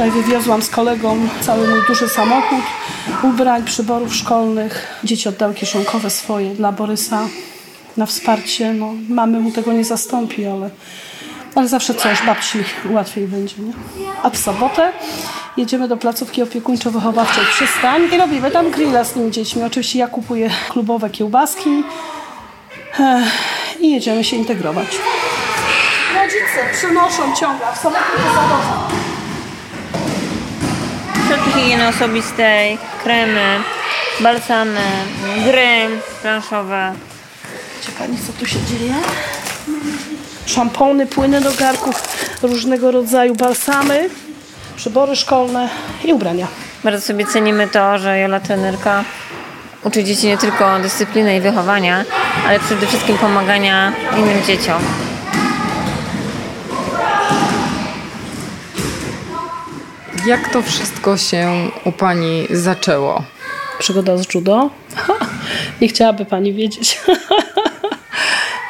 Wczoraj wywiozłam z kolegą cały mój duży samochód, ubrań, przyborów szkolnych. Dzieci oddały kieszonkowe swoje dla Borysa na wsparcie. No, mamy mu tego nie zastąpi, ale, ale zawsze coś babci łatwiej będzie. Nie? A w sobotę jedziemy do placówki opiekuńczo-wychowawczej Przystań i robimy tam grilla z tymi dziećmi. Oczywiście ja kupuję klubowe kiełbaski i jedziemy się integrować. Rodzice przynoszą ciągle, w sobotę to zawodzą. Środki higieny osobistej, kremy, balsamy, gry planszowe. Pani, co tu się dzieje? Szampony, płyny do garków, różnego rodzaju balsamy, przybory szkolne i ubrania. Bardzo sobie cenimy to, że Jola trenerka uczy dzieci nie tylko dyscypliny i wychowania, ale przede wszystkim pomagania innym dzieciom. Jak to wszystko się u Pani zaczęło? Przygoda z judo? Nie chciałaby Pani wiedzieć.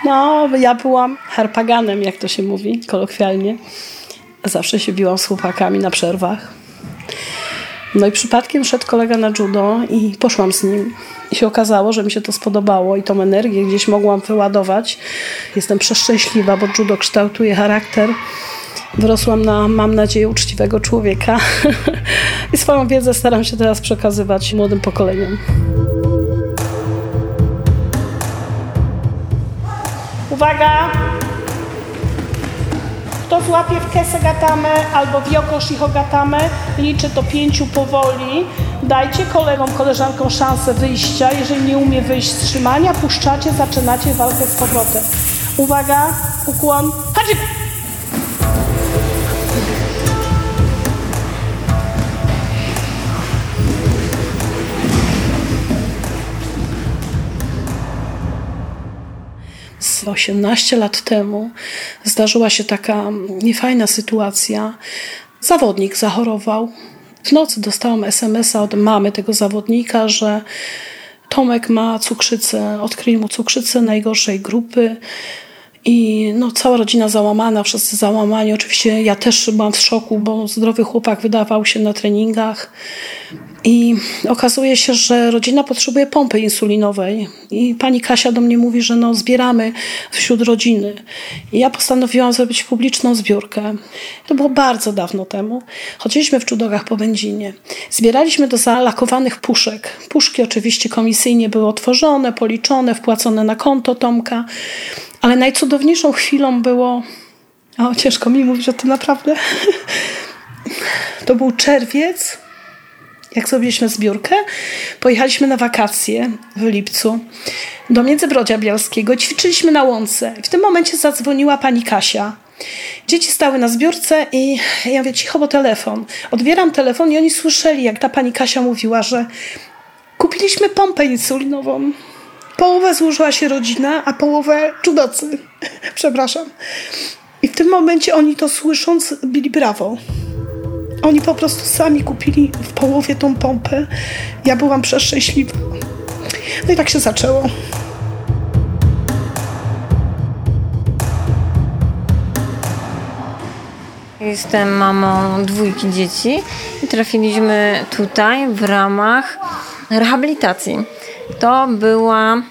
No, ja byłam harpaganem, jak to się mówi kolokwialnie. Zawsze się biłam z chłopakami na przerwach. No i przypadkiem szedł kolega na judo i poszłam z nim. I się okazało, że mi się to spodobało i tą energię gdzieś mogłam wyładować. Jestem przeszczęśliwa, bo judo kształtuje charakter. Wyrosłam na, mam nadzieję, uczciwego człowieka i swoją wiedzę staram się teraz przekazywać młodym pokoleniom. Uwaga! Kto złapie w kesę gatamy albo w yokoshi hogatamy, liczy do pięciu powoli. Dajcie kolegom, koleżankom szansę wyjścia. Jeżeli nie umie wyjść z trzymania, puszczacie, zaczynacie walkę z powrotem. Uwaga, ukłon. Hadzik! Z 18 lat temu zdarzyła się taka niefajna sytuacja. Zawodnik zachorował. W nocy dostałam SMS-a od mamy tego zawodnika, że Tomek ma cukrzycę, odkryli mu cukrzycę najgorszej grupy. I no, cała rodzina załamana, wszyscy załamani. Oczywiście ja też byłam w szoku, bo zdrowy chłopak wydawał się na treningach. I okazuje się, że rodzina potrzebuje pompy insulinowej. I pani Kasia do mnie mówi, że no, zbieramy wśród rodziny. I ja postanowiłam zrobić publiczną zbiórkę. To było bardzo dawno temu. Chodziliśmy w czudogach po Będzinie. Zbieraliśmy do zalakowanych puszek. Puszki oczywiście komisyjnie były otworzone, policzone, wpłacone na konto Tomka. Ale najcudowniejszą chwilą było. O, ciężko mi mówić o tym naprawdę. To był czerwiec, jak zrobiliśmy zbiórkę. Pojechaliśmy na wakacje w lipcu do Międzybrodzia Bielskiego. Ćwiczyliśmy na łące. W tym momencie zadzwoniła pani Kasia. Dzieci stały na zbiórce i ja mówię, cicho, bo telefon. Odbieram telefon i oni słyszeli, jak ta pani Kasia mówiła, że kupiliśmy pompę insulinową połowę złożyła się rodzina, a połowę czudocy. Przepraszam. I w tym momencie oni to słysząc bili brawo. Oni po prostu sami kupili w połowie tą pompę. Ja byłam przeszczęśliwa. No i tak się zaczęło. Jestem mamą dwójki dzieci i trafiliśmy tutaj w ramach rehabilitacji. To była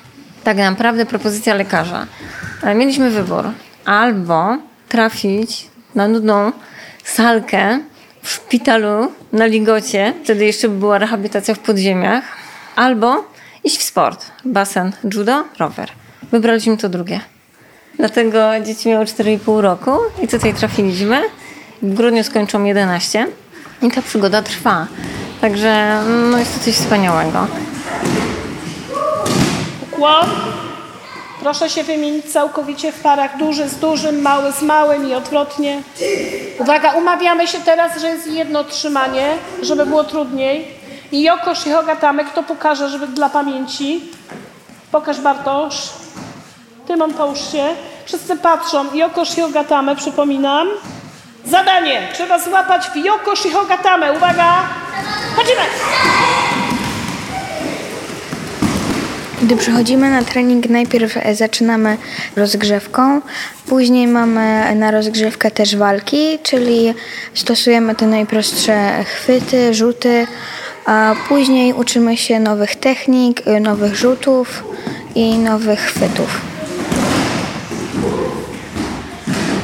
tak naprawdę propozycja lekarza. Mieliśmy wybór albo trafić na nudną salkę w szpitalu na Ligocie, wtedy jeszcze była rehabilitacja w podziemiach, albo iść w sport, basen, judo, rower. Wybraliśmy to drugie. Dlatego dzieci miały 4,5 roku i tutaj trafiliśmy. W grudniu skończą 11 i ta przygoda trwa. Także no jest to coś wspaniałego. Proszę się wymienić całkowicie w parach duży z dużym, mały z małym i odwrotnie. Uwaga, umawiamy się teraz, że jest jedno trzymanie, żeby było trudniej. I Jokosz i Hogatamy, kto pokaże, żeby dla pamięci. Pokaż Bartosz. Tymon połóż się. Wszyscy patrzą. Jokosz i Hogatamy, przypominam. Zadanie. Trzeba złapać w Jokosz i Hogatamy. Uwaga. Chodzimy. Gdy przychodzimy na trening, najpierw e, zaczynamy rozgrzewką, później mamy na rozgrzewkę też walki, czyli stosujemy te najprostsze chwyty, rzuty, a później uczymy się nowych technik, e, nowych rzutów i nowych chwytów.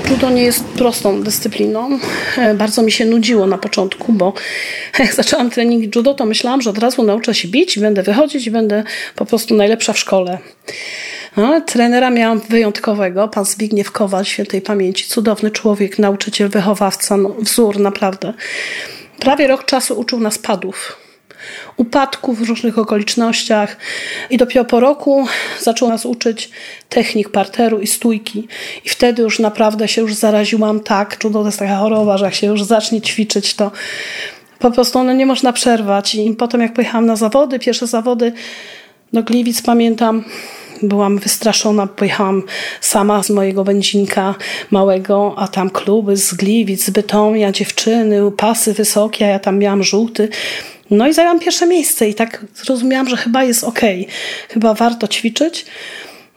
Judo nie jest prostą dyscypliną. E, Bardzo mi się nudziło na początku, bo jak zaczęłam trening judo, to myślałam, że od razu nauczę się bić, będę wychodzić i będę po prostu najlepsza w szkole. No, trenera miałam wyjątkowego, pan Zbigniew Kowal, świętej pamięci, cudowny człowiek, nauczyciel, wychowawca, no, wzór naprawdę. Prawie rok czasu uczył nas padów upadków w różnych okolicznościach i dopiero po roku zaczął nas uczyć technik parteru i stójki i wtedy już naprawdę się już zaraziłam tak, judo to jest taka choroba, że jak się już zacznie ćwiczyć, to po prostu no nie można przerwać i potem jak pojechałam na zawody, pierwsze zawody do Gliwic pamiętam, byłam wystraszona, pojechałam sama z mojego będzinka małego, a tam kluby z Gliwic, z Bytomia, dziewczyny, pasy wysokie, a ja tam miałam żółty. No i zajęłam pierwsze miejsce i tak zrozumiałam, że chyba jest okej, chyba warto ćwiczyć.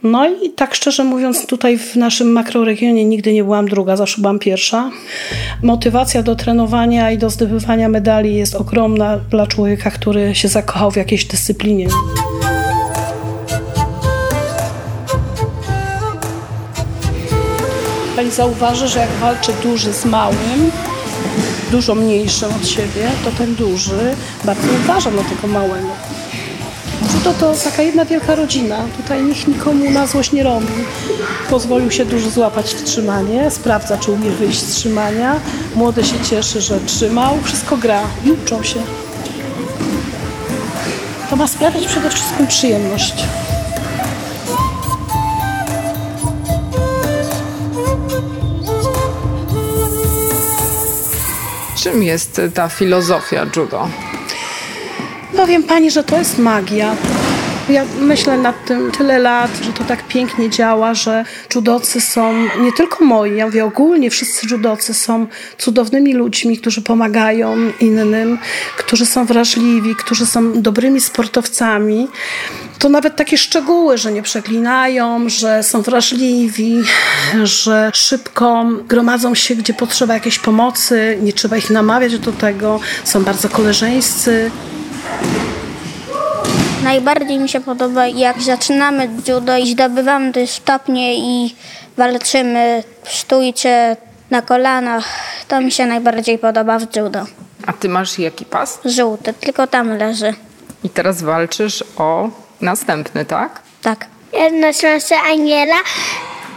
No i tak szczerze mówiąc, tutaj w naszym makroregionie nigdy nie byłam druga, zawsze byłam pierwsza. Motywacja do trenowania i do zdobywania medali jest ogromna dla człowieka, który się zakochał w jakiejś dyscyplinie. Pani zauważy, że jak walczy duży z małym, dużo mniejszym od siebie, to ten duży bardzo uważa na tego małego. Judo to taka jedna wielka rodzina. Tutaj nikt nikomu na złość nie robi. Pozwolił się dużo złapać w trzymanie, sprawdza, czy umie wyjść z trzymania. Młody się cieszy, że trzymał. Wszystko gra i uczą się. To ma sprawiać przede wszystkim przyjemność. Czym jest ta filozofia judo? Powiem pani, że to jest magia. Ja myślę nad tym tyle lat, że to tak pięknie działa, że judocy są nie tylko moi, ja mówię ogólnie, wszyscy judocy są cudownymi ludźmi, którzy pomagają innym, którzy są wrażliwi, którzy są dobrymi sportowcami. To nawet takie szczegóły, że nie przeklinają, że są wrażliwi, że szybko gromadzą się, gdzie potrzeba jakiejś pomocy, nie trzeba ich namawiać do tego, są bardzo koleżeńscy. Najbardziej mi się podoba, jak zaczynamy judo i zdobywamy te stopnie i walczymy w stójce na kolanach. To mi się najbardziej podoba w judo. A ty masz jaki pas? Żółty, tylko tam leży. I teraz walczysz o następny, tak? Tak. Ja nazywam się Aniela.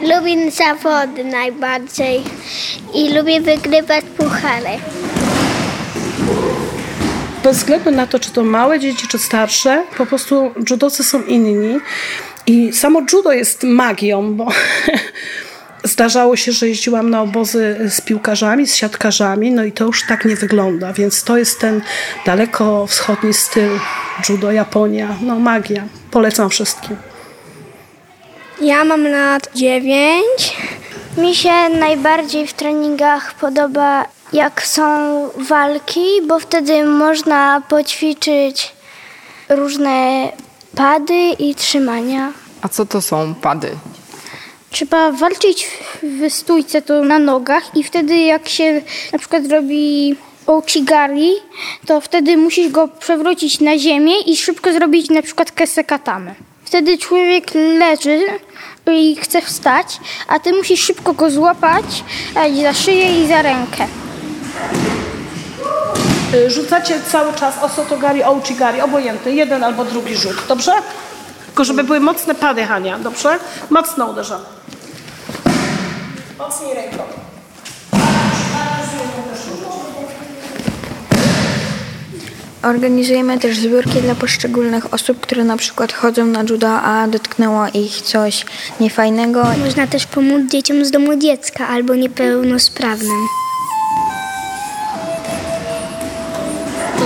Lubię zawody najbardziej i lubię wygrywać puchary. Bez względu na to, czy to małe dzieci, czy starsze, po prostu judocy są inni. I samo judo jest magią, bo zdarzało się, że jeździłam na obozy z piłkarzami, z siatkarzami, no i to już tak nie wygląda, więc to jest ten daleko wschodni styl judo, Japonia, no magia. Polecam wszystkim. Ja mam lat 9. Mi się najbardziej w treningach podoba, jak są walki, bo wtedy można poćwiczyć różne pady i trzymania. A co to są pady? Trzeba walczyć w- stójce to na nogach i wtedy jak się na przykład robi ouchigari, to wtedy musisz go przewrócić na ziemię i szybko zrobić na przykład kesekatamy. Wtedy człowiek leży i chce wstać, a ty musisz szybko go złapać za szyję i za rękę. Y, Rzucacie cały czas osotogari, ouchigari, obojętny, jeden albo drugi rzut, dobrze? Tylko żeby były mocne pady, Hania, dobrze? Mocno uderzamy. Mocniej ręką. Organizujemy też zbiórki dla poszczególnych osób, które na przykład chodzą na judo, a dotknęło ich coś niefajnego. Można też pomóc dzieciom z domu dziecka albo niepełnosprawnym.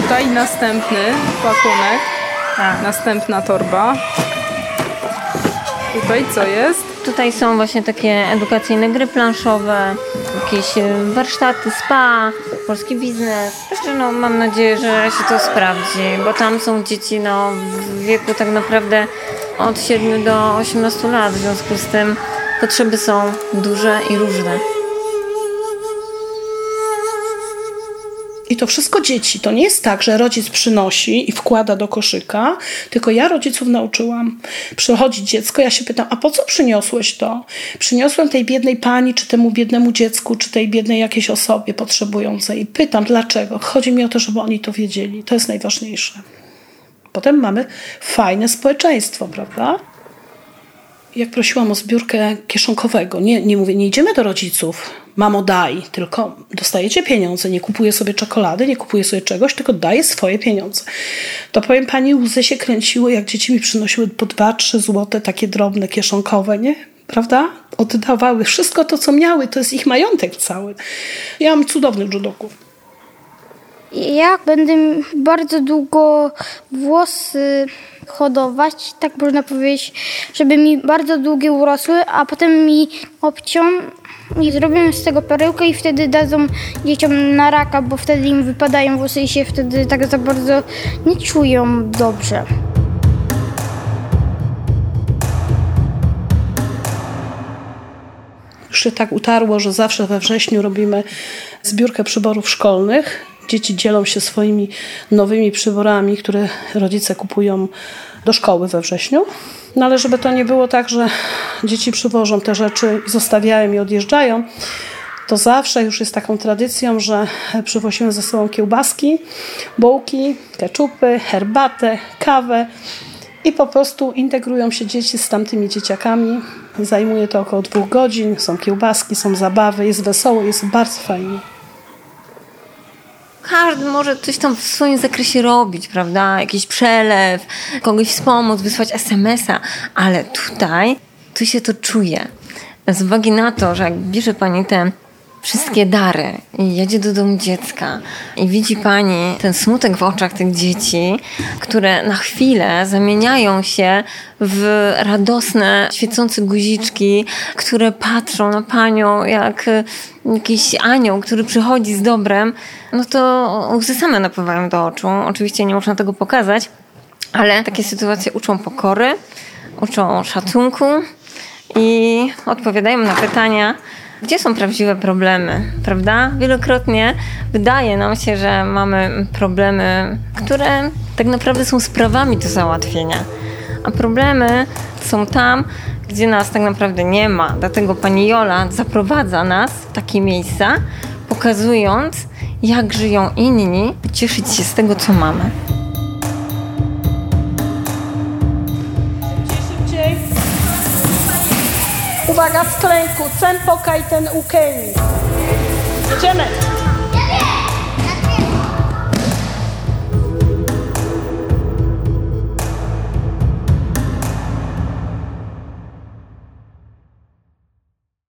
Tutaj następny pakunek, Tak. następna torba. Tutaj co jest? Tutaj są właśnie takie edukacyjne gry planszowe, jakieś e, warsztaty, spa, polski biznes. Także no, mam nadzieję, że się to sprawdzi, bo tam są dzieci no, w wieku tak naprawdę od 7 do 18 lat, w związku z tym potrzeby są duże i różne. I to wszystko dzieci. To nie jest tak, że rodzic przynosi i wkłada do koszyka, tylko ja rodziców nauczyłam. Przychodzi dziecko, ja się pytam, a po co przyniosłeś to? Przyniosłem tej biednej pani, czy temu biednemu dziecku, czy tej biednej jakiejś osobie potrzebującej. I pytam, dlaczego? Chodzi mi o to, żeby oni to wiedzieli. To jest najważniejsze. Potem mamy fajne społeczeństwo, prawda? Jak prosiłam o zbiórkę kieszonkowego, nie, nie mówię, nie idziemy do rodziców, mamo daj, tylko dostajecie pieniądze, nie kupuję sobie czekolady, nie kupuję sobie czegoś, tylko daję swoje pieniądze. To powiem pani, łzy się kręciły, jak dzieci mi przynosiły po dwa, trzy złote, takie drobne, kieszonkowe, nie? Prawda? Oddawały wszystko to, co miały, to jest ich majątek cały. Ja mam cudownych judoków. Ja będę bardzo długo włosy hodować, tak można powiedzieć, żeby mi bardzo długie urosły, a potem mi obcią i zrobią z tego perełkę i wtedy dadzą dzieciom na raka, bo wtedy im wypadają włosy i się wtedy tak za bardzo nie czują dobrze. Już się tak utarło, że zawsze we wrześniu robimy zbiórkę przyborów szkolnych. Dzieci dzielą się swoimi nowymi przyborami, które rodzice kupują do szkoły we wrześniu. No ale żeby to nie było tak, że dzieci przywożą te rzeczy zostawiają i odjeżdżają, to zawsze już jest taką tradycją, że przywozimy ze sobą kiełbaski, bułki, keczupy, herbatę, kawę i po prostu integrują się dzieci z tamtymi dzieciakami. Zajmuje to około dwóch godzin, są kiełbaski, są zabawy, jest wesoło, jest bardzo fajnie każdy może coś tam w swoim zakresie robić, prawda? Jakiś przelew, kogoś wspomóc, wysłać SMS-a, ale tutaj, tu się to czuje. Z uwagi na to, że jak bierze pani te wszystkie dary i jedzie do domu dziecka i widzi pani ten smutek w oczach tych dzieci, które na chwilę zamieniają się w radosne, świecące guziczki, które patrzą na panią jak jakiś anioł, który przychodzi z dobrem, no to łzy same napływają do oczu. Oczywiście nie można tego pokazać, ale takie sytuacje uczą pokory, uczą szacunku i odpowiadają na pytania, gdzie są prawdziwe problemy, prawda? Wielokrotnie wydaje nam się, że mamy problemy, które tak naprawdę są sprawami do załatwienia. A problemy są tam, gdzie nas tak naprawdę nie ma. Dlatego pani Jola zaprowadza nas w takie miejsca, pokazując, jak żyją inni, cieszyć się z tego, co mamy. Uwaga, w klęku, ten poka i ten ukeni. Jedziemy.